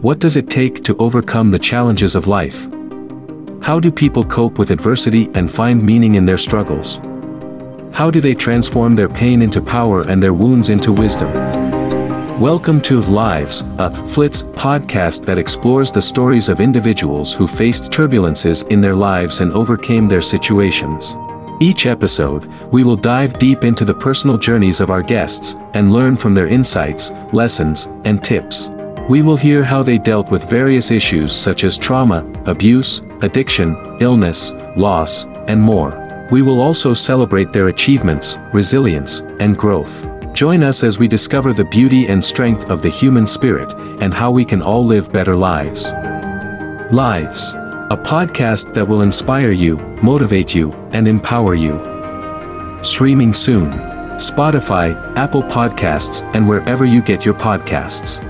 What does it take to overcome the challenges of life? How do people cope with adversity and find meaning in their struggles? How do they transform their pain into power and their wounds into wisdom? Welcome to Lives, a Flits podcast that explores the stories of individuals who faced turbulences in their lives and overcame their situations. Each episode, we will dive deep into the personal journeys of our guests and learn from their insights, lessons, and tips. We will hear how they dealt with various issues such as trauma, abuse, addiction, illness, loss, and more. We will also celebrate their achievements, resilience, and growth. Join us as we discover the beauty and strength of the human spirit and how we can all live better lives. Lives, a podcast that will inspire you, motivate you, and empower you. Streaming soon. Spotify, Apple Podcasts, and wherever you get your podcasts.